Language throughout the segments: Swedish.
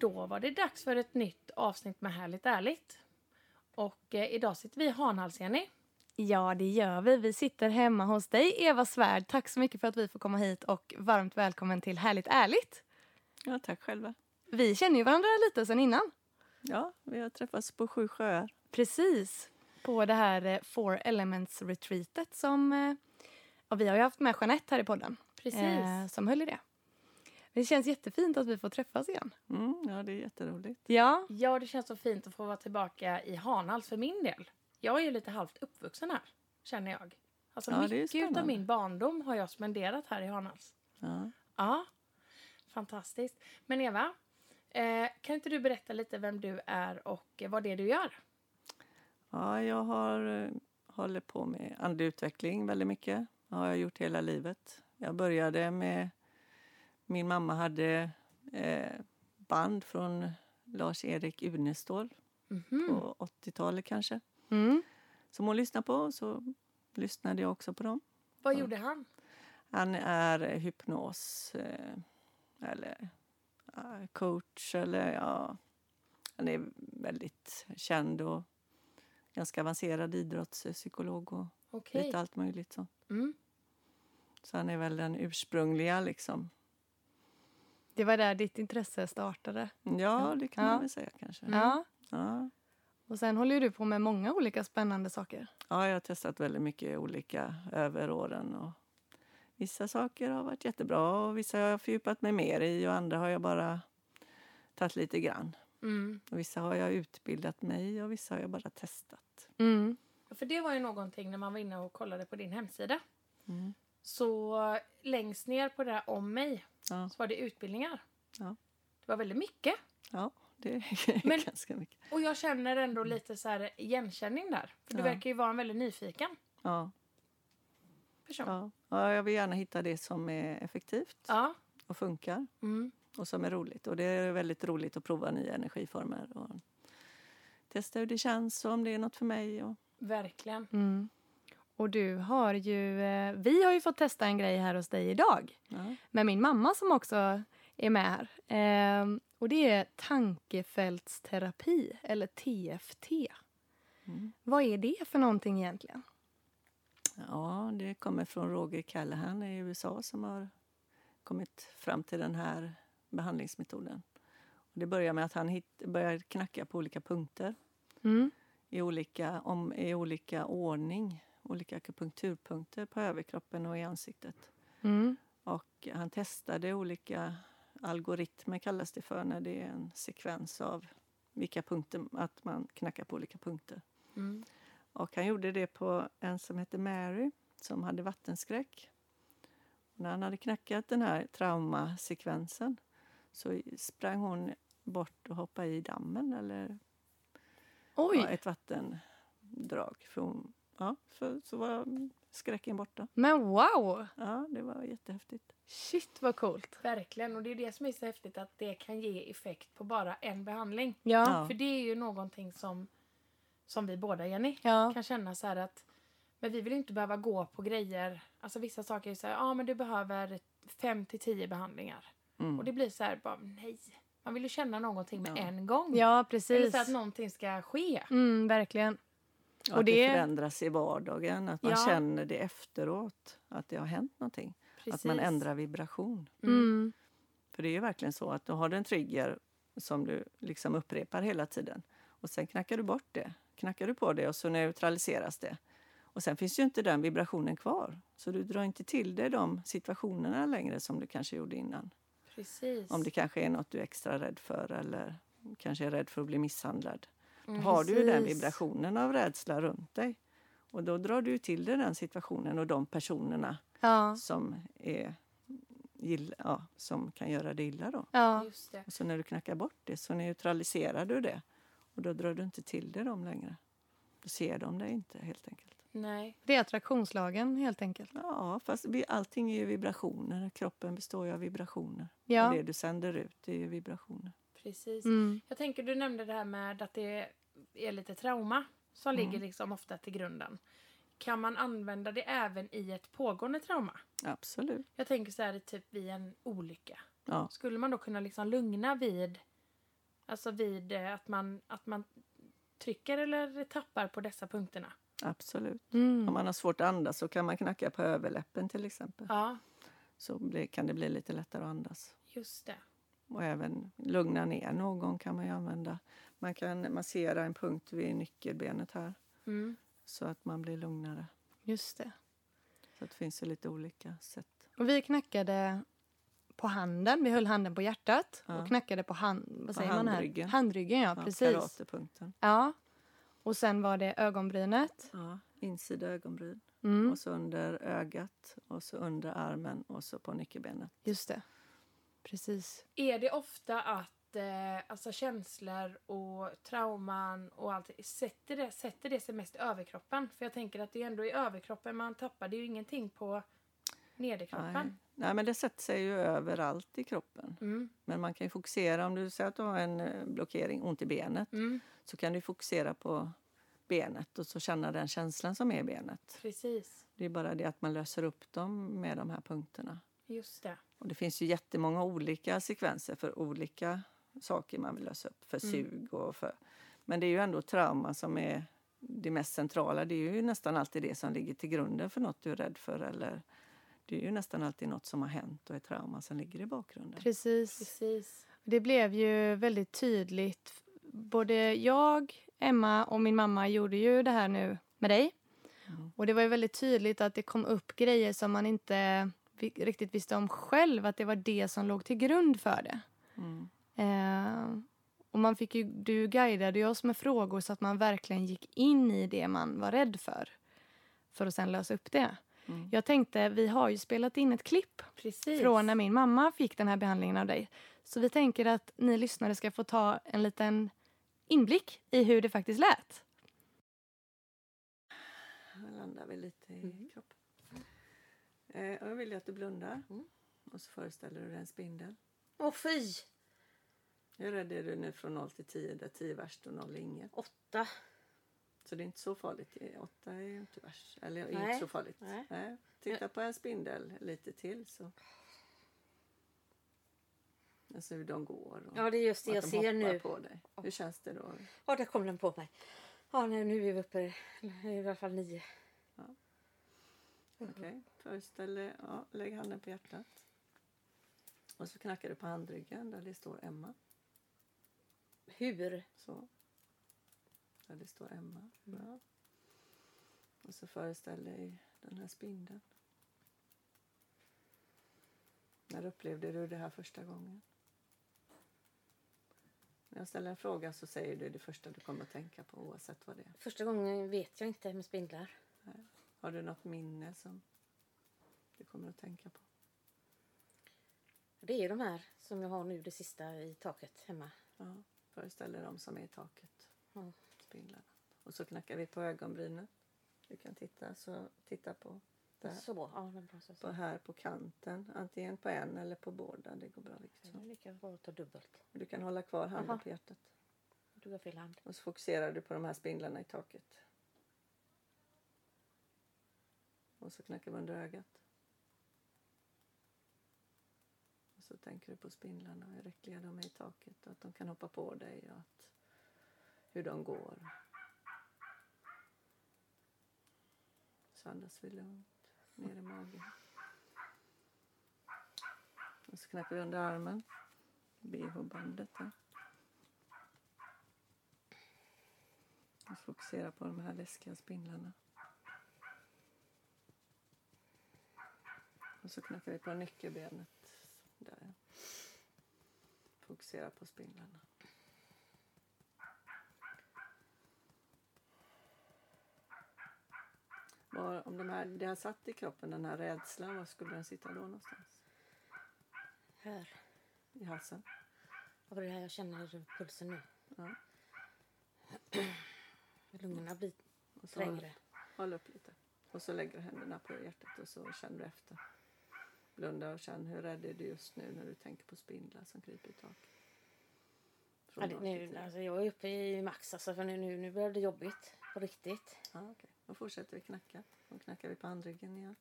Då var det dags för ett nytt avsnitt med Härligt Ärligt. Och eh, idag sitter vi i Hanhals, Jenny. Ja, det gör vi. Vi sitter hemma hos dig, Eva Svärd. Tack så mycket för att vi får komma hit och varmt välkommen till Härligt Ärligt. Ja, tack själva. Vi känner ju varandra lite sen innan. Ja, vi har träffats på Sju sjöar. Precis. På det här eh, Four Elements-retreatet som... eh, vi har ju haft med Jeanette här i podden. Precis. eh, som höll i det. Det känns jättefint att vi får träffas igen. Mm, ja, det är jätteroligt. Ja, Ja, det känns så fint att få vara tillbaka i Hanhals för min del. Jag är ju lite halvt uppvuxen här, känner jag. Alltså Ja, mycket av min barndom har jag spenderat här i Hanhals. Ja. Ja, fantastiskt. Men Eva, eh, kan inte du berätta lite vem du är och vad det är du gör? ja, jag har eh, håller på med andlig utveckling väldigt mycket. Det har jag gjort hela livet. Jag började med... Min mamma hade eh, band från Lars-Erik Unestål på 80-talet kanske. mm. Som hon lyssnade på, så lyssnade jag också på dem. Vad gjorde han? Han är eh, hypnos eh, eller ja, coach eller ja, han är väldigt känd och ganska avancerad idrottspsykolog och Okej. lite allt möjligt sånt. Mm. Så han är väl den ursprungliga liksom. Det var där ditt intresse startade. Ja, det kan Ja. man väl säga kanske. Ja. Ja. Och sen håller du på med många olika spännande saker. ja, jag har testat väldigt mycket olika över åren och vissa saker har varit jättebra och vissa har jag fördjupat mig mer i och andra har jag bara tagit lite grann. Mm. Och vissa har jag utbildat mig och vissa har jag bara testat. Mm. För det var ju någonting när man var inne och kollade på din hemsida. Mm. Så längst ner på det här om mig Ja. så var det utbildningar. Ja. Det var väldigt mycket. Ja, det är Men- ganska mycket. Och jag känner ändå lite så här igenkänning där. För du verkar ju vara en väldigt nyfiken Ja, person. ja. ja, jag vill gärna hitta det som är effektivt Ja. och funkar Mm. och som är roligt. Och det är väldigt roligt att prova nya energiformer och testa hur det känns och om det är något för mig. Och, Verkligen. Mm. Och du har ju... Eh, vi har ju fått testa en grej här hos dig idag. ja. Med min mamma som också är med här. Ehm, och det är tankefältsterapi, eller TFT. Mm. Vad är det för någonting egentligen? ja, det kommer från Roger Callahan i USA som har kommit fram till den här behandlingsmetoden. Och det börjar med att han hit, börjar knacka på olika punkter. Mm. i olika, om, i olika ordning, olika akupunkturpunkter på överkroppen och i ansiktet. Mm. Och han testade olika algoritmer, kallas det för, när det är en sekvens av vilka punkter, att man knackar på olika punkter. Mm. Och han gjorde det på en som hette Mary, som hade vattenskräck. Och när han hade knackat den här traumasekvensen så sprang hon bort och hoppade i dammen eller ja, ett vattendrag. För hon, ja, för, så var skräcken borta. Men wow! Ja, det var jättehäftigt. Shit, vad coolt. Verkligen. Och det är det som är så häftigt att det kan ge effekt på bara en behandling. Ja. Ja. För det är ju någonting som, som vi båda, Jenny, Ja. kan känna så här att men vi vill inte behöva gå på grejer. Alltså vissa saker är så här, ja men du behöver fem till tio behandlingar. Mm. Och det blir så här, bara nej. Man vill ju känna någonting med Ja. en gång. Ja, Eller precis. så att någonting ska ske. Mm, verkligen. Och att det, det- förändras i vardagen, att man Ja. känner det efteråt, att det har hänt någonting. Att man Precis. ändrar vibration. Mm. För det är ju verkligen så att du har en trigger som du liksom upprepar hela tiden. Och sen knackar du bort det. Knackar du på det och så neutraliseras det. Och sen finns ju inte den vibrationen kvar. Så du drar inte till dig de situationerna längre som du kanske gjorde innan. Precis. Om det kanske är något du är extra rädd för eller kanske är rädd för att bli misshandlad. Då har du ju den vibrationen av rädsla runt dig. Och då drar du till dig den situationen och de personerna Ja. som, är, ja, som kan göra det illa. Då. Ja. Just det. Och så när du knackar bort det så neutraliserar du det. Och då drar du inte till dig dem längre. Då ser de dig inte helt enkelt. Nej. Det är attraktionslagen helt enkelt. Ja, fast allting är ju vibrationer. Kroppen består ju av vibrationer. Ja. Och det du sänder ut är ju vibrationer. Precis. Mm. Jag tänker du nämnde det här med att det är lite trauma som Mm. ligger liksom ofta till grunden. Kan man använda det även i ett pågående trauma? Absolut. Jag tänker så här typ vid en olycka. Ja, Skulle man då kunna liksom lugna vid alltså vid eh, att man, att man trycker eller tappar på dessa punkterna? absolut. Mm. Om man har svårt att andas så kan man knacka på överläppen till exempel. Ja, Så blir, kan det bli lite lättare att andas. just det. Och även lugna ner någon kan man ju använda. Man kan massera en punkt vid nyckelbenet här Mm. så att man blir lugnare. Just det. Så det finns ju lite olika sätt. Och vi knackade på handen. Vi höll handen på hjärtat Ja. och knackade på hand, vad På säger man här? handryggen. Handryggen, ja, Ja, precis. Karatepunkten. Ja. Och sen var det ögonbrynet. Ja, insida ögonbryn. Mm. Och så under ögat och så under armen och så på nyckelbenet. Just det. Precis. Är det ofta att eh, alltså känslor och trauman och allt sätter det, sätter det sig mest i överkroppen? För jag tänker att det är ändå i överkroppen man tappar. Det är ju ingenting på nederkroppen. Nej. Nej, men det sätter sig ju överallt i kroppen. Mm. Men man kan ju fokusera, om du säger att du har en eh, blockering, ont i benet, Mm. så kan du fokusera på benet och så känna den känslan som är i benet. Precis. Det är bara det att man löser upp dem med de här punkterna. Just det. Och det finns ju jättemånga olika sekvenser för olika saker man vill lösa upp. För Mm. sug och för... Men det är ju ändå trauma som är det mest centrala. Det är ju nästan alltid det som ligger till grunden för något du är rädd för. Eller det är ju nästan alltid något som har hänt och ett trauma som ligger i bakgrunden. Precis. Precis. Det blev ju väldigt tydligt. Både jag, Emma och min mamma gjorde ju det här nu med dig. Mm. Och det var ju väldigt tydligt att det kom upp grejer som man inte riktigt visste om själv. Att det var det som låg till grund för det. Mm. Eh, och man fick ju, du guidade ju oss med frågor så att man verkligen gick in i det man var rädd för. För att sen lösa upp det. Mm. Jag tänkte, vi har ju spelat in ett klipp Precis. från när min mamma fick den här behandlingen av dig. Så vi tänker att ni lyssnare ska få ta en liten inblick i hur det faktiskt lät. Nu landar vi lite i Mm. kroppen. Eh, jag vill att du blundar. Mm. Och så föreställer du dig en spindel. Åh fy! Hur rädd är du nu från 0 till 10 där 10 är värst och 0 är inget? Åtta. Så det är inte så farligt. 8 är inte värst. Eller är Nej. inte så farligt. Nej. Titta på en spindel lite till så. Alltså hur de går. Och Ja, det är just det jag de ser nu. på dig. Hur känns det då? Ja, där kom den på mig. Ja, nej, nu är vi uppe i alla fall nio. Okej, föreställ dig, ja, lägg handen på hjärtat. Och så knackar du på handryggen där det står Emma. Hur? Så. Där det står Emma. Bra. Och så föreställ dig den här spindeln. När upplevde du det här första gången? När jag ställer en fråga så säger du det första du kommer att tänka på oavsett vad det är. Första gången vet jag inte med spindlar. Har du något minne som du kommer att tänka på? Det är de här som jag har nu, det sista i taket hemma. Ja, föreställ dig de som är i taket. Ja. Spindlarna. Och så knackar vi på ögonbrynen. Du kan titta, så titta på, där, Så, ja, är bra. Så, på så. här på kanten. Antingen på en eller på båda. Det går bra vilket Det är som. lika bra att ta dubbelt. Du kan hålla kvar handen Jaha. på hjärtat. Tog jag fel hand. Och så fokuserar du på de här spindlarna i taket. Och så knackar vi under ögat. Och så tänker du på spindlarna, hur äckliga de är i taket och att de kan hoppa på dig och att, hur de går. Så andas vi lugnt ner i magen. Och så knäpper vi under armen, bh-bandet där. Och fokusera på de här läskiga spindlarna. Och så knackar vi på nyckelbenet. Där ja. Fokusera på spindlarna. Var, om de här, det här satt i kroppen, den här rädslan, var skulle den sitta då någonstans? Här. I halsen? Ja, det här jag känner pulsen nu. Ja. Lungorna blir trängre. Håll, håll upp lite. Och så lägger du händerna på hjärtat och så känner du efter. Blunda och känn hur rädd är du just nu när du tänker på spindlar som kryper i? Från Ja, det, nu, alltså, jag är uppe i max alltså, för nu, nu, nu börjar det jobbigt. På riktigt. Ja, okej. Då fortsätter vi knacka. Då knackar vi på handryggen igen.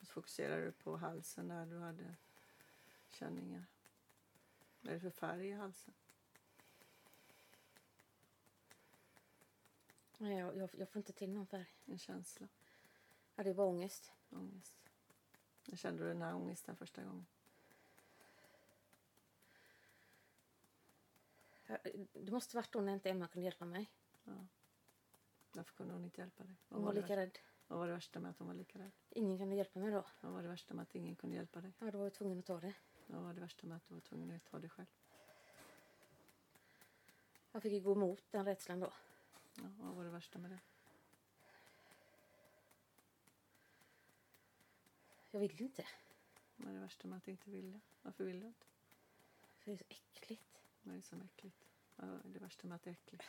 Och så fokuserar du på halsen där du hade känningar. Vad är det för färg i halsen? Nej, Jag, jag, jag får inte till någon färg. En känsla, Ja, det bara ångest. ångest. När kände du den här ångesten första gången? Ja, Det måste varit då när inte Emma kunde hjälpa mig. Varför kunde hon inte hjälpa dig? Vad Hon var det lika rädd. Vad var det värsta med att hon var lika rädd? Ingen kunde hjälpa mig då. Vad var det värsta med att ingen kunde hjälpa dig? Ja, då var jag tvungen att ta det. Vad var det värsta med att du var tvungen att ta det själv? Jag fick ju gå emot den rädslan då. Ja, vad var det värsta med det? Jag ville inte. Vad är det värsta med att inte ville? Varför vill du inte? För det är så äckligt. Vad är det som är äckligt? Vad är det värsta med att det är äckligt?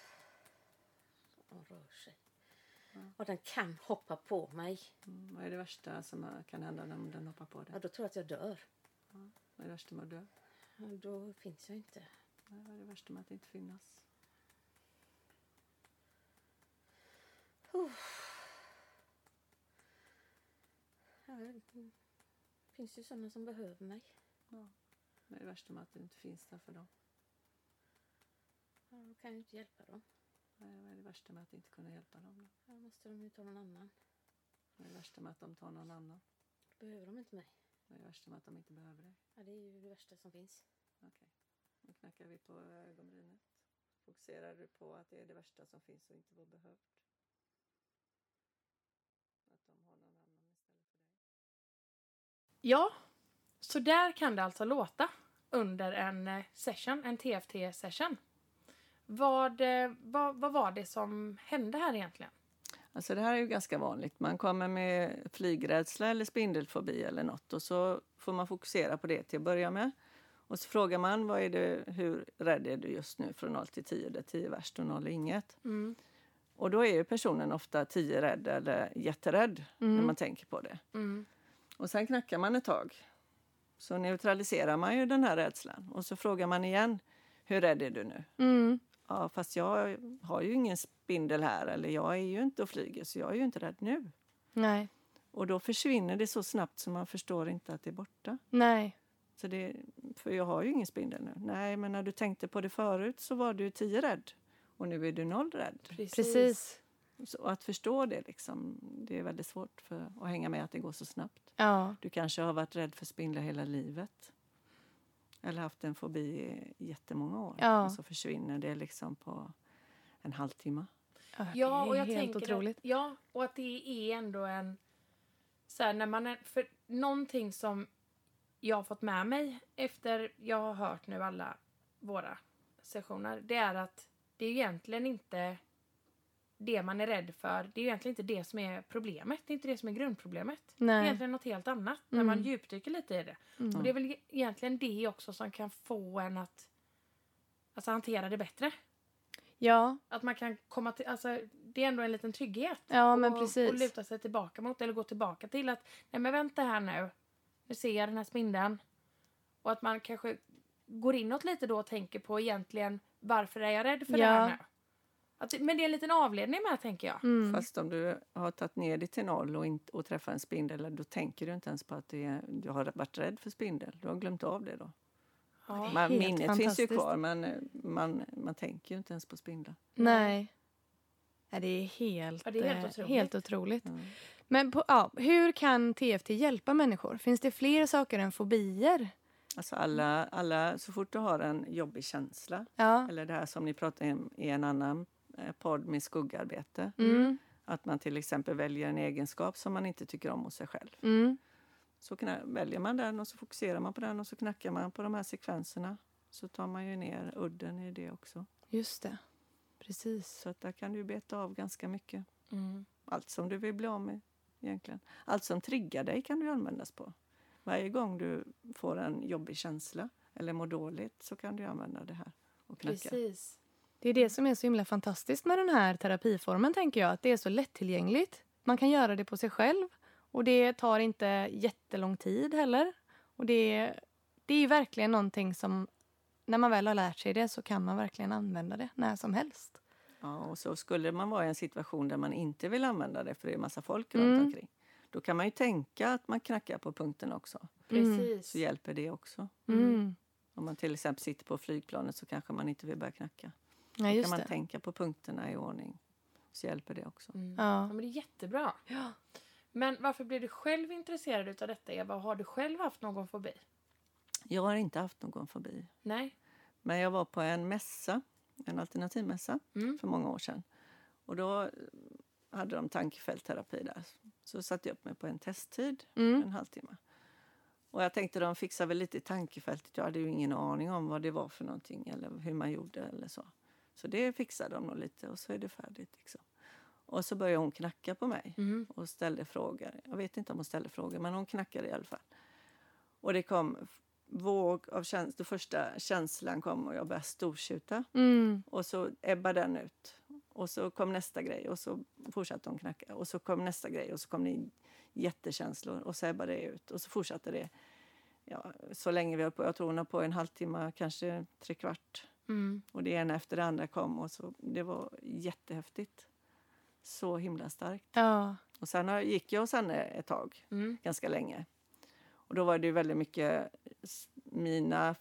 De rör sig. Ja. Och den kan hoppa på mig. Mm, vad är det värsta som kan hända när den hoppar på Ja, dig? då tror jag att jag dör. Vad är det värsta med att dö? Ja, då finns jag inte. Nej, Vad är det värsta med att inte finnas? Ja, det finns ju sådana som behöver mig. Vad är det värsta med att du inte finns där för dem? Ja, då kan jag inte hjälpa dem. Är vad är det värsta med att inte kunna hjälpa dem? Då? Då måste de ju ta någon annan. Vad är det värsta med att de tar någon annan? Då behöver de inte mig. Vad är det värsta med att de inte behöver dig? Ja, det är ju det värsta som finns. Okej. Nu knackar vi på ögonbrynet. Fokuserar du på att det är det värsta som finns och inte var behövt? Att de har någon annan istället för dig? Ja, så där kan det alltså låta under en eh, session, en TFT-session. Vad, eh, vad, vad var det som hände här egentligen? Alltså det här är ju ganska vanligt. Man kommer med flygrädsla eller spindelfobi eller något och så får man fokusera på det till att börja med. Och så frågar man vad är det, hur rädd är du just nu från 0 till 10 där 10 är värst och 0 är inget. Mm. Och då är ju personen ofta 10 rädd eller jätterädd när Mm. man tänker på det. Mm. Och sen knackar man ett tag. Så neutraliserar man ju den här rädslan. Och så frågar man igen, hur rädd är du nu? Mm. Ja, fast jag har ju ingen spindel här eller jag är ju inte och flyger så jag är ju inte rädd nu. Nej. Och då försvinner det så snabbt så man förstår inte att det är borta. Nej. Så det, för jag har ju ingen spindel nu. Nej, men när du tänkte på det förut så var du tio rädd. Och nu är du noll rädd. Precis. Så att förstå det liksom, det är väldigt svårt för att hänga med att det går så snabbt. Ja. Du kanske har varit rädd för spindlar hela livet. Eller haft en fobi i jättemånga år. Ja. Och så försvinner det liksom på en halvtimme. Ja, Ja, och jag helt tänker otroligt. Att, ja, och att det är ändå en... Så här, när man är, för någonting som jag har fått med mig efter jag har hört nu alla våra sessioner, det är att det är egentligen inte det man är rädd för. Det är egentligen inte det som är problemet. Det är inte det som är grundproblemet. Det är Nej. egentligen något helt annat när Mm. man djupdyker lite i det. Mm. Och det är väl egentligen det också som kan få en att alltså, hantera det bättre. Ja, Att man kan komma till, alltså det är ändå en liten trygghet. ja men och, precis. och luta sig tillbaka mot eller gå tillbaka till att nej men vänta här nu. Nu ser jag den här spindeln. Och att man kanske går inåt lite då och tänker på egentligen varför är jag rädd för det Ja. här nu? Att, men det är en liten avledning med tänker jag. Mm. Fast om du har tagit ner det till noll och, inte, och träffar en spindel, då tänker du inte ens på att det är, du har varit rädd för spindel. Du har glömt av det då. Ja. Man, minnet finns ju kvar men eh, man, man tänker ju inte ens på spindlar. Nej. Nej, det är helt, Ja, det är helt eh, otroligt. helt otroligt. Mm. Men på, ja, hur kan TFT hjälpa människor? Finns det fler saker än fobier? Alltså alla, alla, så fort du har en jobbig känsla, Ja. eller det här som ni pratade om i en annan podd med skuggarbete, Mm. att man till exempel väljer en egenskap som man inte tycker om hos sig själv. Mm. Så väljer man den och så fokuserar man på den och så knackar man på de här sekvenserna. Så tar man ju ner udden i det också. Just det. Precis. Så att där kan du beta av ganska mycket. Mm. Allt som du vill bli av med egentligen. Allt som triggar dig kan du användas på. Varje gång du får en jobbig känsla eller mår dåligt så kan du använda det här och knacka. Precis. Det är det som är så himla fantastiskt med den här terapiformen, tänker jag. Att det är så lättillgängligt. Man kan göra det på sig själv och det tar inte jättelång tid heller. Och det, det är verkligen någonting som, när man väl har lärt sig det så kan man verkligen använda det när som helst. Ja, och så skulle man vara i en situation där man inte vill använda det för det är massa folk Mm. runt omkring. Då kan man ju tänka att man knackar på punkten också. Precis. Så hjälper det också. Mm. Om man till exempel sitter på flygplanet så kanske man inte vill börja knacka. Ja, Då just kan man det. tänka på punkterna i ordning. Så hjälper det också. Mm. Ja. Ja. men det är jättebra. Ja. Men varför blev du själv intresserad utav detta, Eva? Har du själv haft någon fobi? Jag har inte haft någon fobi. Nej? Men jag var på en mässa, en alternativmässa, Mm. för många år sedan. Och då eh, hade de tankefältterapi där. Så satte jag upp mig på en testtid, Mm. en halvtimme. Och jag tänkte de fixar väl lite i tankefältet. Jag hade ju ingen aning om vad det var för någonting eller hur man gjorde eller så. Så det fixade de nog lite och så är det färdigt. Liksom. Och så började hon knacka på mig Mm. och ställde frågor. Jag vet inte om hon ställde frågor, men hon knackade i alla fall. Och det kom våg av känslor. Den första känslan kom och jag började stortjuta. Mm. Och så ebbade den ut. Och så kom nästa grej och så fortsatte hon knacka. Och så kom nästa grej och så kom det jättekänslor och så ebbade det ut. Och så fortsatte det. Ja, så länge vi höll på. Jag tror hon har på en halvtimme, kanske tre kvart. Mm. Och det ena efter det andra kom och så det var jättehäftigt. Så himla starkt. Ja. Och sen gick jag hos henne ett tag, Mm. ganska länge. Och då var det väldigt mycket mina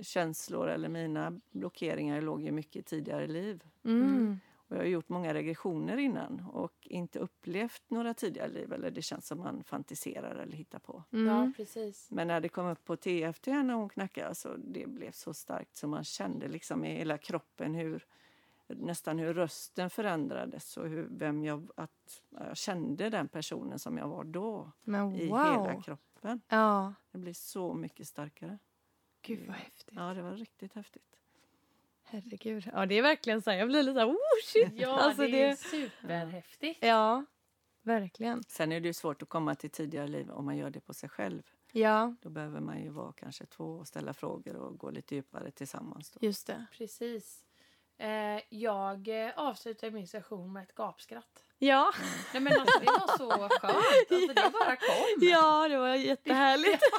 känslor eller mina blockeringar låg ju mycket i tidigare liv. Mm. Och jag har gjort många regressioner innan och inte upplevt några tidigare liv. Eller det känns som man fantiserar eller hittar på. Mm. Ja, precis. Men när det kom upp på TFT när hon knackade, alltså, det blev så starkt så man kände liksom i hela kroppen hur nästan hur rösten förändrades och hur, vem jag, att jag kände den personen som jag var då Men i wow. hela kroppen. Ja. Det blev så mycket starkare. Gud vad häftigt. Ja, det var riktigt häftigt. Herregud. Ja, det är verkligen så här. Jag blir lite så här, oh shit. Ja, Alltså, det är det- superhäftigt. Ja, verkligen. Sen är det ju svårt att komma till tidigare liv om man gör det på sig själv. Ja, Då behöver man ju vara kanske två och ställa frågor och gå lite djupare tillsammans. Då. just det. Precis. Eh, jag eh, avslutade min session med ett gapskratt. Ja, Nej men alltså det var så skönt. Alltså det bara kom. ja det var jättehärligt.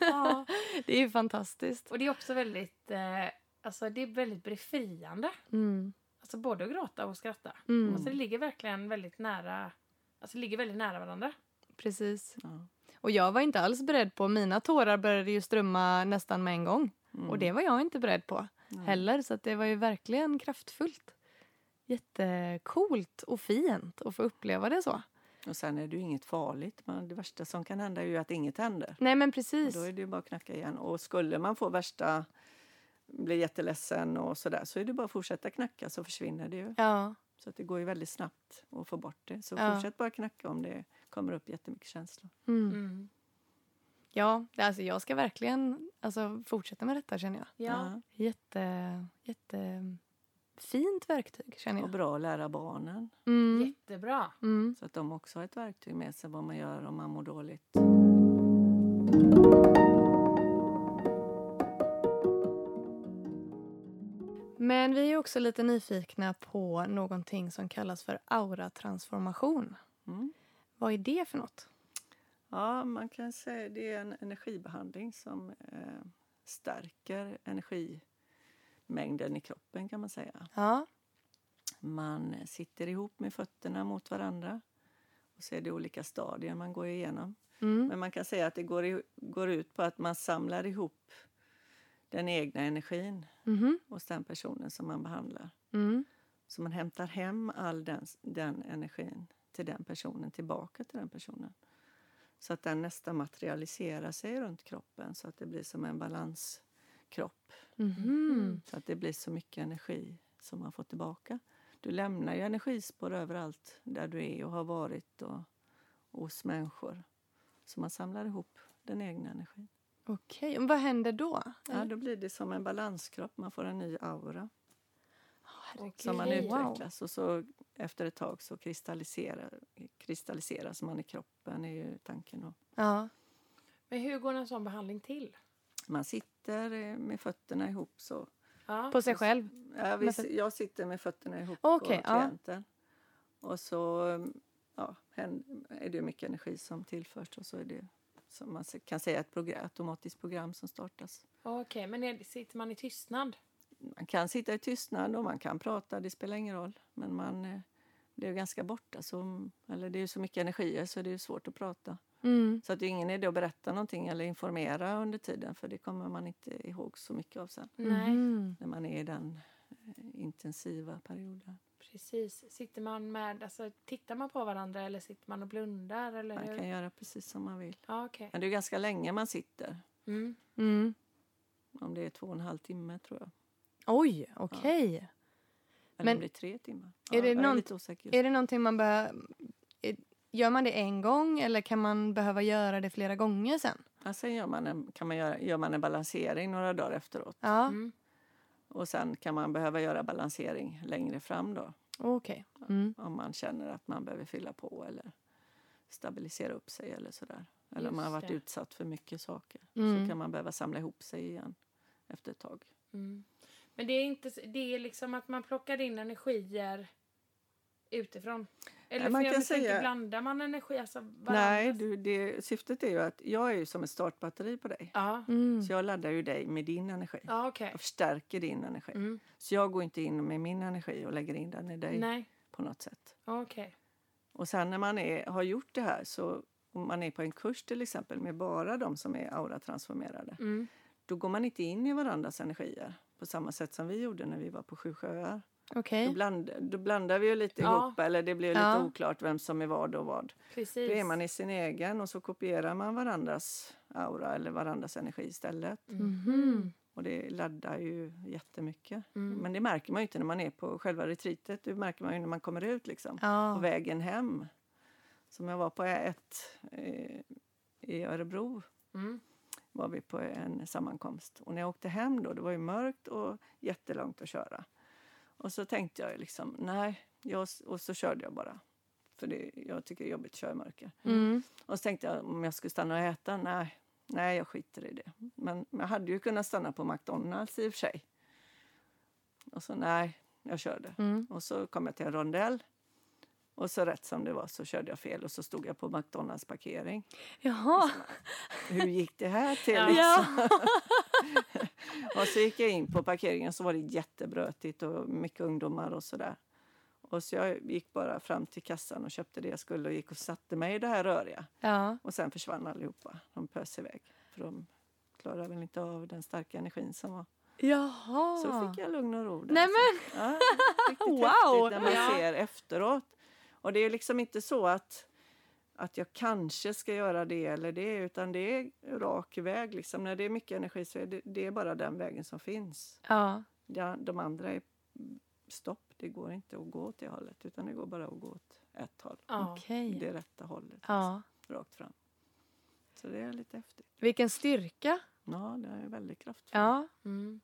Ja. Det är ju fantastiskt. Och det är också väldigt, eh, alltså det är väldigt befriande. Mm. Alltså både att gråta och skratta. Mm. Alltså det ligger verkligen väldigt nära, alltså det ligger väldigt nära varandra. Precis. Ja. Och jag var inte alls beredd på, mina tårar började ju strömma nästan med en gång. Mm. Och det var jag inte beredd på Nej. heller. Så att det var ju verkligen kraftfullt. Jättekult och fint att få uppleva det så. Och sen är det ju inget farligt. Men det värsta som kan hända är ju att inget händer. Nej men Och precis. då är det ju bara att knacka igen. Och skulle man få värsta, bli jätteledsen och sådär så är det bara att fortsätta knacka så försvinner det ju. Ja, Så att det går ju väldigt snabbt att få bort det. Så Ja. fortsätt bara knacka om det kommer upp jättemycket känslor. mm. Mm. ja alltså jag ska verkligen alltså, fortsätta med detta känner jag. Ja. Jätte, jätte fint verktyg känner Och jag. bra att lära barnen Mm. Jättebra. Mm. så att de också har ett verktyg med sig vad man gör om man mår dåligt. Men vi är också lite nyfikna på någonting som kallas för auratransformation. Mm. Vad är det för något? Ja, man kan säga det är en energibehandling som eh, stärker energimängden i kroppen kan man säga. Ja. Man sitter ihop med fötterna mot varandra och så är det olika stadier man går igenom. Mm. Men man kan säga att det går, i, går ut på att man samlar ihop den egna energin Mhm. hos den personen som man behandlar. Mm. Så man hämtar hem all den, den energin till den personen, tillbaka till den personen. Så att den nästan materialiserar sig runt kroppen så att det blir som en balanskropp. Mhm. Så att det blir så mycket energi som man får tillbaka. Du lämnar ju energispår överallt där du är och har varit och, och hos människor. Så man samlar ihop den egna energin. Okej, och vad händer då? Ja, då blir det som en balanskropp. Man får en ny aura. som man utvecklas. Och så efter ett tag så kristalliserar, kristalliseras man i kroppen, är ju tanken. Och Ja. Men hur går en sån behandling till? Man sitter eh, med fötterna ihop så. Ja. På sig själv? Ja, vi, jag sitter med fötterna ihop Okej, på ja. klienten. Och så ja, hän- är det mycket energi som tillförs och så är det som man kan säga ett program, automatiskt program som startas. Okej, men är, sitter man i tystnad? Man kan sitta i tystnad och man kan prata, det spelar ingen roll. Men man eh, blir ju ganska borta. Så, eller det är så mycket energier så det är svårt att prata. Mm. Så att det är ingen idé att berätta någonting eller informera under tiden för det kommer man inte ihåg så mycket av sen. Nej, Mhm. När man är i den eh, intensiva perioden. precis. Sitter man med, alltså tittar man på varandra eller sitter man och blundar eller Man hur? kan göra precis som man vill. Ja, okej. Men det är ganska länge man sitter. Mm. Mm. Om det är två och en halv timme tror jag. Oj, okej. Eller Men om det är tre timmar. är det jag är någon- just Är det någonting man behöver... Gör man det en gång eller kan man behöva göra det flera gånger sen? Ja, sen gör man, en, kan man göra, gör man en balansering några dagar efteråt. Ja, Mm. Och sen kan man behöva göra balansering längre fram då. okej. Mm. Om man känner att man behöver fylla på eller stabilisera upp sig eller sådär. Eller om man har varit det. utsatt för mycket saker. Mm. Så kan man behöva samla ihop sig igen efter ett tag. Mm. Men det är inte det är liksom att man plockar in energier utifrån. Eller man för jag kan tänker, säga- blandar man energi? Alltså? Nej, du, det, syftet är ju att jag är ju som ett startbatteri på dig. Ja, Mm. Så jag laddar ju dig med din energi. ja okej. Jag förstärker din energi. Mm. Så jag går inte in med min energi och lägger in den i dig Nej, på något sätt. okej. Och sen när man är, har gjort det här, så om man är på en kurs till exempel med bara de som är auratransformerade, Mm. då går man inte in i varandras energier på samma sätt som vi gjorde när vi var på Sju sjöar. Okej. Då, bland, då blandar vi ju lite Ja. ihop, eller det blir lite Ja. oklart vem som är vad och vad. Precis. Då är man i sin egen och så kopierar man varandras aura eller varandras energi istället. Mhm. Och det laddar ju jättemycket. Mm. Men det märker man ju inte när man är på själva retreatet. Det märker man ju när man kommer ut liksom. På Ja. vägen hem. Som jag var på ett eh, i Örebro Mm. var vi på en sammankomst. Och när jag åkte hem då, det var ju mörkt och jättelångt att köra. Och så tänkte jag liksom, nej, jag, och så körde jag bara. För det, jag tycker det är jobbigt att köra i mörker. Mm. Och så tänkte jag om jag skulle stanna och äta, nej, nej jag skiter i det. Men jag hade ju kunnat stanna på McDonalds i och för sig. Och så nej, jag körde. Mm. Och så kom jag till en rondell. Och så rätt som det var så körde jag fel och så stod jag på McDonalds parkering. Jaha. Hur gick det här till? Ja. liksom? och så gick jag in på parkeringen så var det jättebrötigt och mycket ungdomar och sådär. Och så jag gick bara fram till kassan och köpte det jag skulle och gick och satte mig i det här röriga. Ja. Och sen försvann allihopa. De pös iväg. För de klarar väl inte av den starka energin som var. Jaha. Så fick jag lugn och ro. där. Nej Så- Ja, Wow! när man ser efteråt. Och det är liksom inte så att, att jag kanske ska göra det eller det, utan det är rak väg. Liksom. När det är mycket energi så är det, det är bara den vägen som finns. Ja. Ja, de andra är stopp. Det går inte att gå åt det hållet, utan det går bara att gå åt ett håll. Ja. Okej. Det rätta hållet, Ja. liksom, rakt fram. Så det är lite häftigt. Vilken styrka. Ja, det är väldigt kraftfullt. Ja. Mm.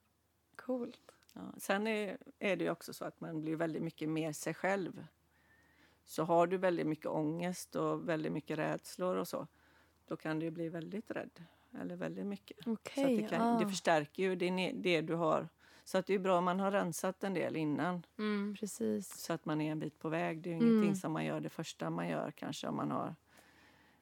Coolt. Ja. Sen är, är det ju också så att man blir väldigt mycket mer sig själv. Så har du väldigt mycket ångest och väldigt mycket rädslor och så, då kan du bli väldigt rädd. Eller väldigt mycket. Okej. så det, kan, det ja. förstärker ju det, det du har. Så att det är bra om man har rensat en del innan. Mm. Så att man är en bit på väg. Det är ju Mm. ingenting som man gör det första man gör kanske om man har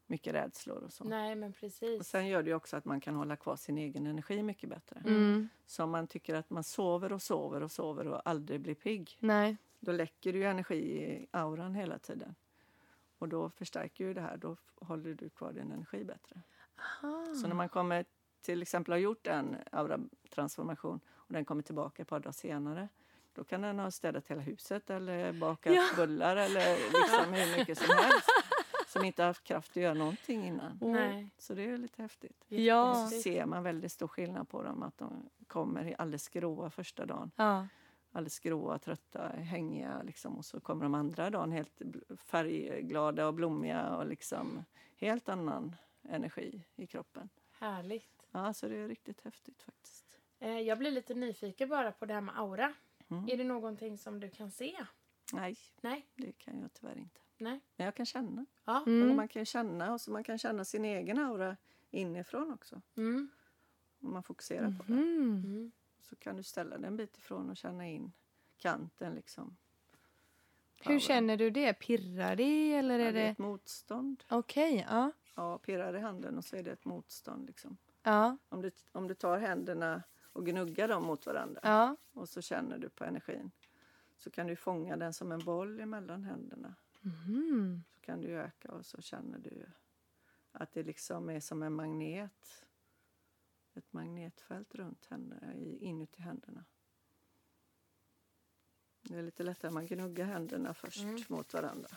mycket rädslor och så. Nej, men precis. Och sen gör det ju också att man kan hålla kvar sin egen energi mycket bättre. Mm. Så om man tycker att man sover och sover och sover och aldrig blir pigg, Nej. Då läcker ju energi i auran hela tiden. Och då förstärker ju det här, då håller du kvar din energi bättre. Aha. Så när man kommer till exempel har gjort en auratransformation och den kommer tillbaka ett par dagar senare, då kan den ha städat hela huset eller bakat Ja. bullar eller liksom hur mycket som helst. Som inte haft kraft att göra någonting innan. Nej. Så det är lite häftigt. Ja. Så Jättehäftigt. ser man väldigt stor skillnad på dem, att de kommer alldeles gråa första dagen Ja. Alldeles gråa, trötta, hängiga. Liksom. Och så kommer de andra dagen helt färgglada och blommiga och liksom helt annan energi i kroppen. Härligt. Ja, så det är riktigt häftigt faktiskt. Eh, jag blir lite nyfiken bara på det här med aura. Mm. Är det någonting som du kan se? Nej, Nej? det kan jag tyvärr inte. Nej? Men jag kan känna. Ja? Och Mm. man kan känna och så man kan känna sin egen aura inifrån också. Mm. Om man fokuserar på det. Mm. Mm. Så kan du ställa dig en bit ifrån och känna in kanten liksom. Hur känner du det? Pirrar det eller Ja, är det är ett motstånd. Okej, ja. Ja, pirrar i handen och så är det ett motstånd liksom. Ja, Om du, om du tar händerna och gnuggar dem mot varandra ja. och så känner du på energin så kan du fånga den som en boll emellan händerna. Mhm. Så kan du öka och så känner du att det liksom är som en magnet. Ett magnetfält runt i- inuti händerna. Det är lite lättare, man gnuggar händerna först Mm. mot varandra.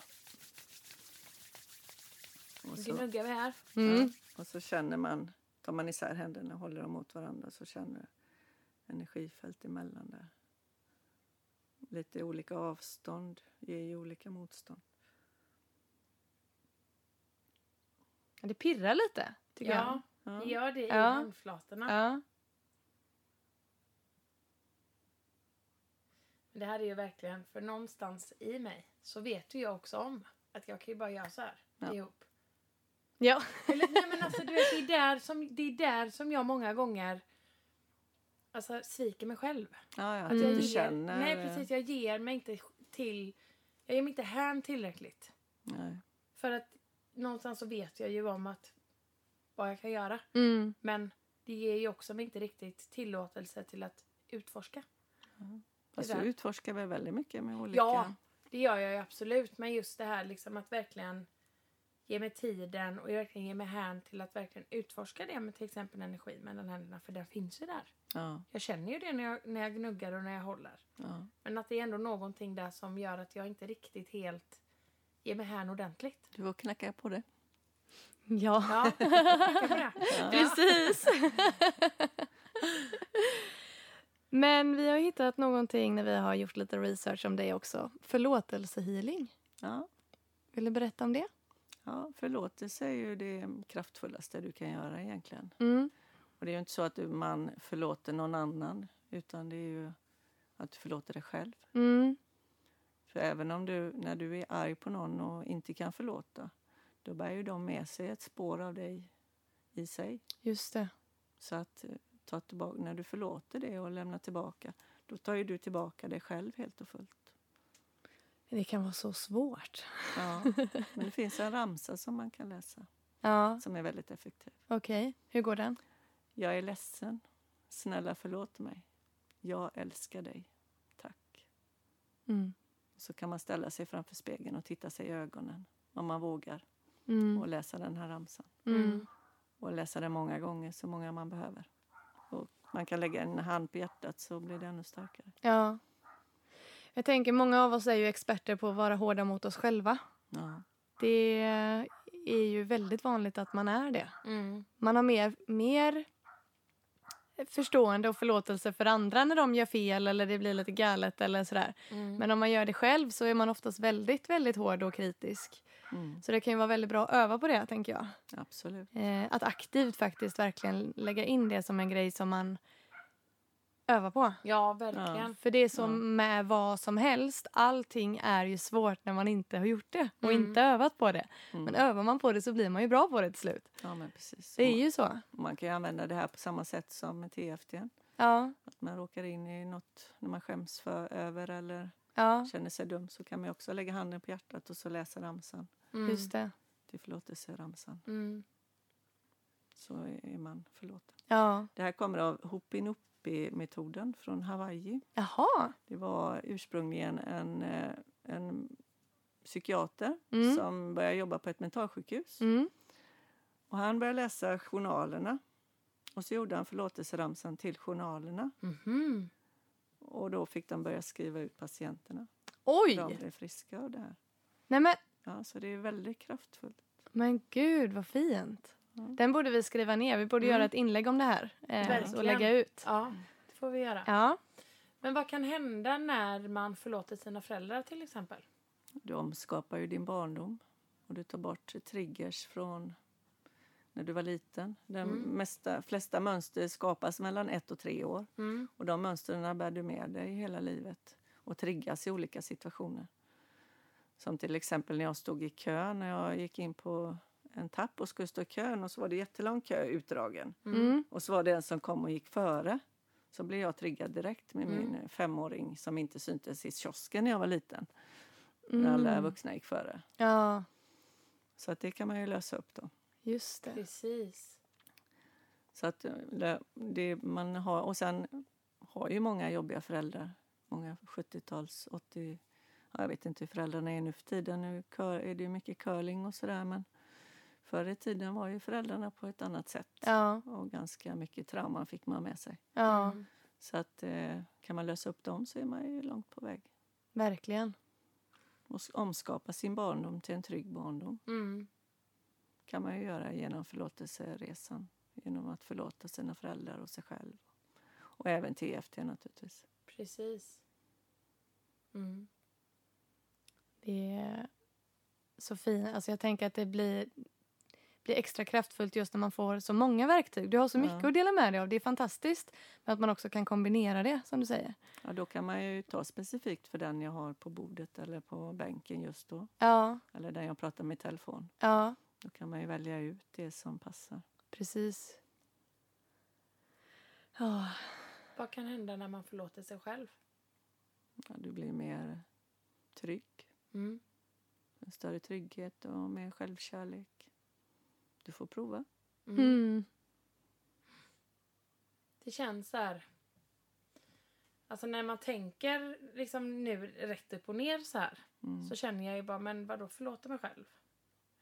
Och så, Gnuggar vi här? Mm. ja, och så känner man, tar man isär händerna och håller dem mot varandra så känner du energifält emellan där. Lite olika avstånd ger ju olika motstånd. Det pirrar lite, tycker Ja, Ja. det i Ja. handflatorna. Ja. Men det här är ju verkligen, för någonstans i mig så vet ju jag också om att jag kan ju bara göra så här Ja. ihop. Ja. Eller, nej men alltså du vet, det är där som, det är där som jag många gånger alltså, sviker mig själv. Ja, ja, att du jag inte känner... Nej precis, jag ger mig inte till, jag ger mig inte hän tillräckligt. Nej. För att någonstans så vet jag ju om att vad jag kan göra. Mm. Men det ger ju också mig inte riktigt tillåtelse till att utforska. Fast Det du utforskar väl väldigt mycket med olika... Ja, det gör jag ju absolut. Men just det här liksom att verkligen ge mig tiden och verkligen ge mig hän till att verkligen utforska det med till exempel energi mellan händerna. För den finns ju där. Ja, Jag känner ju det när jag, när jag gnuggar och när jag håller. ja. Men att det är ändå någonting där som gör att jag inte riktigt helt ger mig hän ordentligt. Du får knacka på det. Ja, Ja, precis. Men vi har hittat någonting när vi har gjort lite research om det också. Förlåtelsehealing. Ja. Vill du berätta om det? ja, förlåtelse är ju det kraftfullaste du kan göra egentligen. Mm. Och det är ju inte så att du, man förlåter någon annan utan det är ju att du förlåter dig själv. Mm. För även om du, när du är arg på någon och inte kan förlåta då bär ju de med sig ett spår av dig i sig. Just det. Så att eh, ta tillbaka, när du förlåter det och lämnar tillbaka då tar ju du tillbaka dig själv helt och fullt. Det kan vara så svårt. Ja, men det finns en ramsa som man kan läsa Ja, som är väldigt effektiv. okej. Hur går den? Jag är ledsen. Snälla förlåt mig. Jag älskar dig. Tack. Mm. Så kan man ställa sig framför spegeln och titta sig i ögonen om man vågar Mm. och läsa den här ramsan. Mm. Och läsa den många gånger, så många man behöver. Och man kan lägga en hand på hjärtat så blir det ännu starkare. Ja. Jag tänker, många av oss är ju experter på att vara hårda mot oss själva. Ja, Det är ju väldigt vanligt att man är det. Mm. Man har mer, mer förstående och förlåtelse för andra när de gör fel eller det blir lite galet eller sådär. Mm. Men om man gör det själv så är man oftast väldigt, väldigt hård och kritisk. Mm, Så det kan ju vara väldigt bra att öva på det, tänker jag. absolut. Eh, att aktivt faktiskt verkligen lägga in det som en grej som man övar på. Ja, verkligen. För det är som Ja. med vad som helst. Allting är ju svårt när man inte har gjort det och Mm. inte övat på det. Mm. Men övar man på det så blir man ju bra på det till slut. Ja, men precis. Det är ju så. Man kan ju använda det här på samma sätt som med TFT. Ja, Att man råkar in i något när man skäms för, över eller ja känner sig dum så kan man också lägga handen på hjärtat och så läsa ramsan Mm. just det. till förlåtelseramsan. Mm. Så är man förlåten. Ja. Det här kommer av Hopi-Nopi-metoden från Hawaii. Jaha. Det var ursprungligen en, eh, en psykiater Mm. som började jobba på ett mentalsjukhus. Mm. Och han började läsa journalerna. Och så gjorde han förlåtelseramsan till journalerna. Mhm. Och då fick de börja skriva ut patienterna. Oj! De blev friska av det här. Nej men, Ja, så det är väldigt kraftfullt. men gud vad fint. Ja. Den borde vi skriva ner. Vi borde Mm. göra ett inlägg om det här. Eh, och lägga ut. Ja, det får vi göra. Ja. Men vad kan hända när man förlåter sina föräldrar till exempel? Du omskapar ju din barndom och du tar bort triggers från när du var liten. De Mm. mesta, flesta mönster skapas mellan ett och tre år. Mm. Och de mönstren bär du med dig hela livet och triggas i olika situationer. Som till exempel när jag stod i kö när jag gick in på en tapp och skulle stå i kön och så var det jättelång kö utdragen. Mm. Och så var det en som kom och gick före. Så blev jag triggad direkt med min Mm. femåring som inte syntes i kiosken när jag var liten. När alla Mm. vuxna gick före. Ja, Så att det kan man ju lösa upp då. just det. Precis. Så att eh, det, det man har, och sen har ju många jobbiga föräldrar. Många 70-tals, 80... Ja, jag vet inte hur föräldrarna är nu för tiden. Nu är det ju mycket curling och sådär. Men förr i tiden var ju föräldrarna på ett annat sätt. Ja, Och ganska mycket trauman fick man med sig. ja Mm. Så att eh, kan man lösa upp dem så är man ju långt på väg. verkligen. Och omskapa sin barndom till en trygg barndom Mm. kan man ju göra genom förlåtelseresan. Genom att förlåta sina föräldrar och sig själv. Och även TFT naturligtvis. Precis. Mm. Det är så fint. Alltså jag tänker att det blir, blir extra kraftfullt just när man får så många verktyg. Du har så mycket Ja. att dela med dig av. Det är fantastiskt. Men att man också kan kombinera det, som du säger. Ja, då kan man ju ta specifikt för den jag har på bordet eller på bänken just då. Ja, Eller den jag pratar med i telefon. ja, Då kan man ju välja ut det som passar. precis. Ja, Vad kan hända när man förlåter sig själv? Ja, du blir mer trygg. Mm. En större trygghet och mer självkärlek. Du får prova. Mm. mm. Det känns så här... Alltså när man tänker liksom nu rätt upp och ner så här. Mm. Så känner jag ju bara, men vadå förlåta mig själv?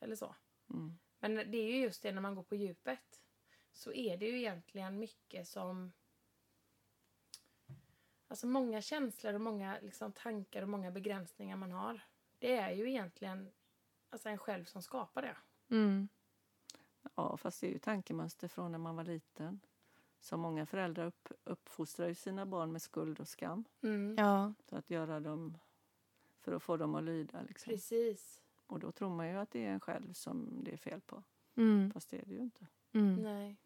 Eller så. Mm. Men det är ju just det när man går på djupet. Så är det ju egentligen mycket som... Alltså många känslor och många liksom, tankar och många begränsningar man har. Det är ju egentligen alltså en själv som skapar det. Mm. Ja, fast det är ju tankemönster från när man var liten. Så många föräldrar upp, uppfostrar ju sina barn med skuld och skam. Mm. Ja, För att göra dem, för att få dem att lyda. Liksom. Precis. Och då tror man ju att det är en själv som det är fel på. mm. Fast det är det ju inte. Mm. Nej.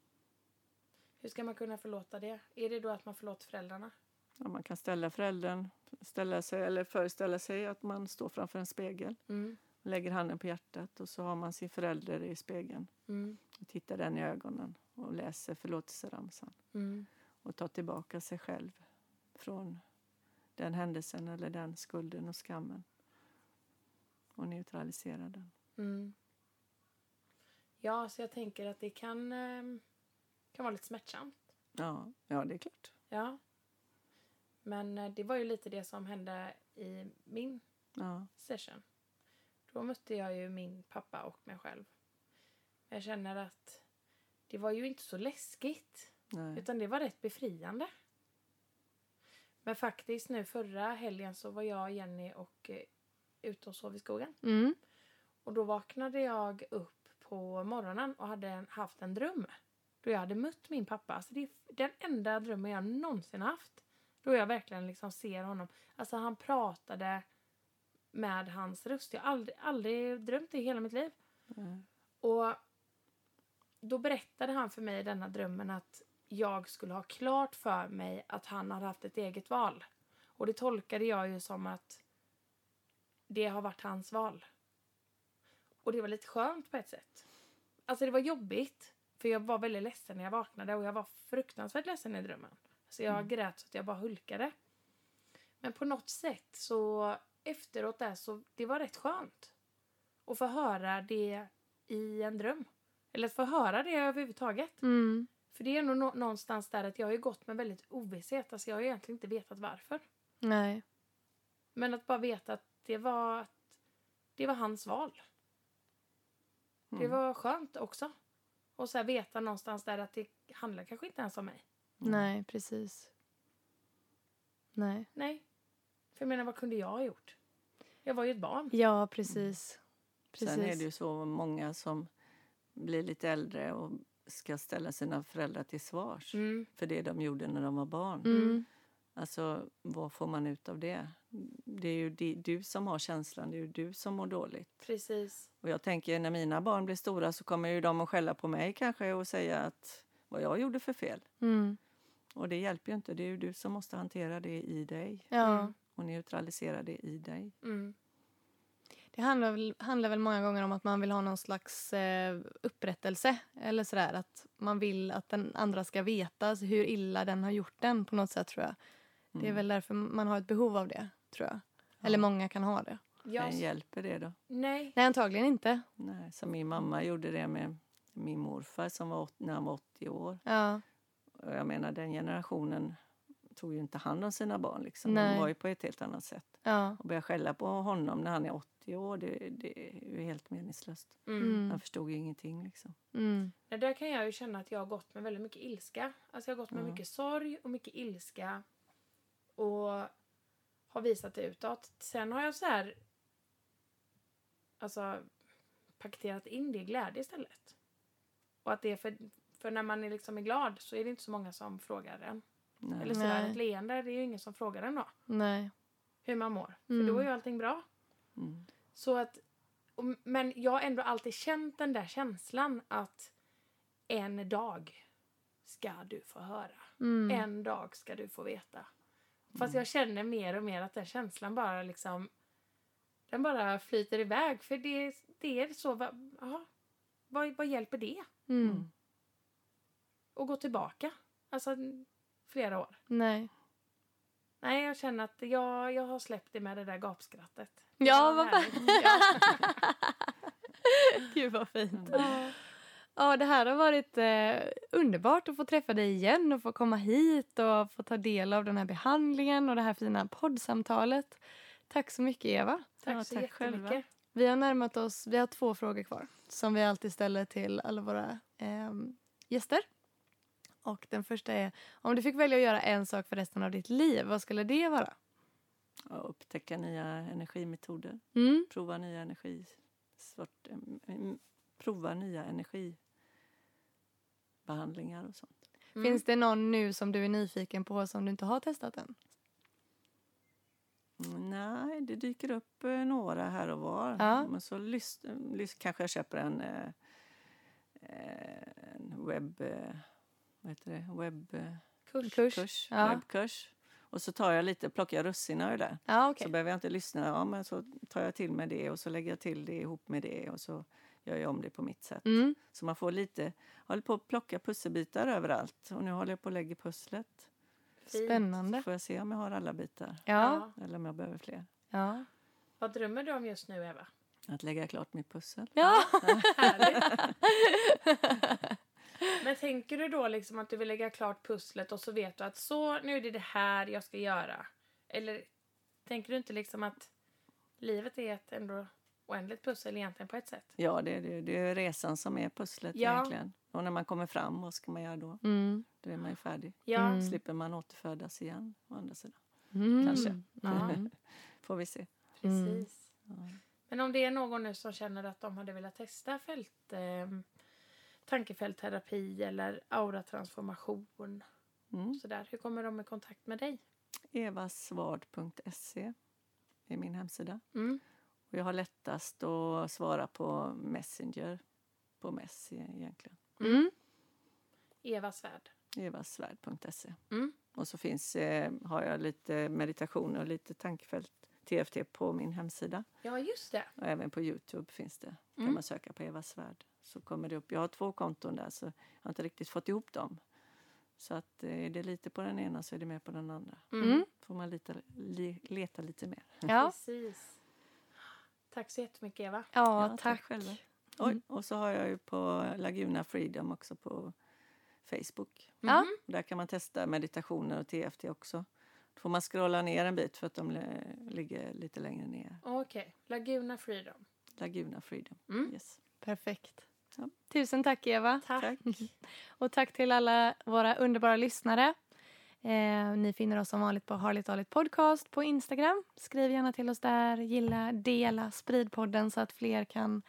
Hur ska man kunna förlåta det? Är det då att man förlåter föräldrarna? Ja, man kan ställa föräldern, ställa sig, eller föreställa sig att man står framför en spegel. Mm. Lägger handen på hjärtat och så har man sin förälder i spegeln. Mm. Och tittar den i ögonen och läser förlåtelseramsan. Mm. Och tar tillbaka sig själv från den händelsen eller den skulden och skammen. Och neutraliserar den. Mm. Ja, så jag tänker att det kan, eh, kan vara lite smärtsamt. Ja, ja det är klart. Ja. Men eh, det var ju lite det som hände i min Ja, session. Då mötte jag ju min pappa och mig själv. Jag känner att det var ju inte så läskigt. nej. Utan det var rätt befriande. Men faktiskt nu förra helgen så var jag, Jenny och eh, ute och sov i skogen. Mm. Och då vaknade jag upp på morgonen och hade en- haft en dröm. Då jag hade mött min pappa. Alltså det är den enda drömmen jag någonsin haft. Då jag verkligen liksom ser honom. Alltså han pratade med hans röst. Jag har aldrig, aldrig drömt det i hela mitt liv. nej. Och då berättade han för mig i denna drömmen att jag skulle ha klart för mig att han hade haft ett eget val. Och det tolkade jag ju som att det har varit hans val. Och det var lite skönt på ett sätt. Alltså det var jobbigt. För jag var väldigt ledsen när jag vaknade och jag var fruktansvärt ledsen i drömmen. Så jag Mm. grät så att jag bara hulkade. Men på något sätt så efteråt där så det var rätt skönt. Att få höra det i en dröm. Eller att få höra det överhuvudtaget. Mm. För det är nog nå- någonstans där att jag har gått med väldigt ovisshet. Alltså jag har egentligen inte vetat varför. Nej. Men att bara veta att det var, att det var hans val. Det Mm. var skönt också. Och så veta någonstans där att det handlar kanske inte ens om mig. Nej, precis. Nej. Nej. För jag menar, vad kunde jag ha gjort? Jag var ju ett barn. Ja, precis. precis. Sen är det ju så många som blir lite äldre och ska ställa sina föräldrar till svars Mm. för det de gjorde när de var barn. Mm. Alltså, vad får man ut av det? Det är ju du som har känslan, det är ju du som mår dåligt. Precis. Och jag tänker när mina barn blir stora så kommer ju de att skälla på mig kanske och säga att vad jag gjorde för fel. Mm. Och det hjälper ju inte. Det är ju du som måste hantera det i dig Ja. Mm. och neutralisera det i dig. Mm. Det handlar väl, handlar väl många gånger om att man vill ha någon slags eh, upprättelse. Eller sådär att man vill att den andra ska veta alltså, hur illa den har gjort den på något sätt tror jag. Det är Mm. väl därför man har ett behov av det, tror jag. Eller många kan ha det. Jag, Men hjälper det då? nej. Nej, antagligen inte. Nej, som min mamma gjorde det med min morfar som var, åt- när han var 80 år. Ja. Och jag menar den generationen tog ju inte hand om sina barn liksom. Nej. De var ju på ett helt annat sätt. Ja. Och börja skälla på honom när han är 80 år, det, det är ju helt meningslöst. Mm. Mm. Han förstod ju ingenting liksom. Mm. Nej, Där kan jag ju känna att jag har gått med väldigt mycket ilska. Alltså jag har gått med Ja. mycket sorg och mycket ilska. Och har visat det utåt. Sen har jag så här... Alltså paketerat in det i glädje istället. Och att det är för, för när man är liksom är glad så är det inte så många som frågar en. Nej. Eller sådär, Nej. ett leende, det är ju ingen som frågar en då. Nej. Hur man mår. Mm. För då är ju allting bra. Mm. Så att, men jag har ändå alltid känt den där känslan att en dag ska du få höra. Mm. En dag ska du få veta. Fast jag känner mer och mer att den känslan bara liksom den bara flyter iväg. För det, det är så, va, aha, vad, vad hjälper det? Mm. Mm. Att gå tillbaka? Alltså flera år. Nej. Nej, jag känner att jag, jag har släppt det med det där gapskrattet. Ja, vad. Ja. Gud vad fint. Ja. Ja, det här har varit eh, underbart att få träffa dig igen och få komma hit och få ta del av den här behandlingen och det här fina poddsamtalet. Tack så mycket Eva. Tack Ja, så tack jättemycket. själva. Vi har närmat oss, vi har två frågor kvar som vi alltid ställer till alla våra ehm, gäster. Och den första är, om du fick välja att göra en sak för resten av ditt liv, vad skulle det vara? Och upptäcka nya energimetoder. Mm. Prova nya energi... Mm, prova nya energibehandlingar och sånt. Mm. Finns det någon nu som du är nyfiken på som du inte har testat än? Mm, Nej, det dyker upp eh, några här och var. Ja. Men så lys, lys, kanske jag köper en, eh, eh, en webb... Eh, vad heter det? Webbkurs. Kurs. Kurs. Ja. Webbkurs. Och så tar jag lite, plockar jag russinen ur det. Ja, okej. Så behöver jag inte lyssna. Ja, men så tar jag till med det och så lägger jag till det ihop med det och så gör jag om det på mitt sätt. Mm. Så man får lite... Jag håller på att plocka pusselbitar överallt och nu håller jag på att lägga pusslet. Spännande. Får jag se om jag har alla bitar Ja. eller om jag behöver fler. Ja. Vad drömmer du om just nu, Eva? Att lägga klart mitt pussel. ja. Härligt. Men tänker du då liksom att du vill lägga klart pusslet och så vet du att så, nu är det det här jag ska göra? Eller tänker du inte liksom att livet är ett ändå oändligt pussel egentligen på ett sätt? Ja, det är, det, det är resan som är pusslet Ja. egentligen. Och när man kommer fram, vad ska man göra då? Mm. Då är man ju färdig. Ja. Mm. Slipper man återfödas igen, å andra sidan. Mm. Kanske. Ja. Får vi se. Precis. Ja. Men om det är någon nu som känner att de hade velat testa fält, eh, tankefältterapi eller auratransformation. Mm. Sådär. Hur kommer de i kontakt med dig? evasvard.se är min hemsida. Mm. Och jag har lättast att svara på Messenger på Mess egentligen. Mm. Eva Svärd. evasvärd.se. Mm. Och så finns, eh, har jag lite meditationer och lite tankefält TFT på min hemsida. Ja, just det. Och även på Youtube finns det. kan Mm. man söka på Eva Svärd. Så kommer det upp. Jag har två konton där så jag har inte riktigt fått ihop dem. Så att eh, är det lite på den ena så är det mer på den andra. Mm. får man lita, le, leta lite mer. Ja. Precis. Tack så jättemycket, Eva. Ja, Ja, tack tack. själva. Oj, och så har jag ju på Laguna Freedom också på Facebook. Mhm. Där kan man testa meditationer och TFT också. Då får man scrolla ner en bit för att de li- ligger lite längre ner. Okej. Laguna Freedom. Laguna Freedom. Mm. Yes. Perfekt. Ja. Tusen tack Eva. Tack. Tack. Och tack till alla våra underbara lyssnare. Eh, ni finner oss som vanligt på Harligt Harligt Podcast på Instagram. Skriv gärna till oss där. Gilla, dela, sprid podden så att fler kan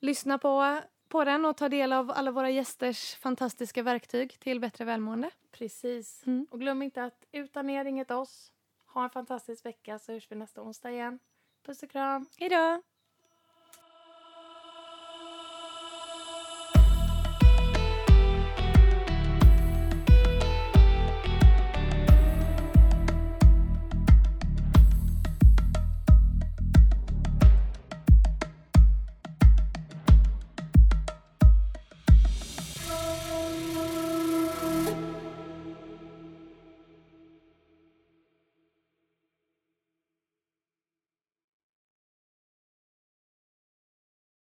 lyssna på på den och ta del av alla våra gästers fantastiska verktyg till bättre välmående. Precis. Mm. Och glöm inte att utan er inget oss. Ha en fantastisk vecka så hörs vi nästa onsdag igen. Puss och kram. Hej då!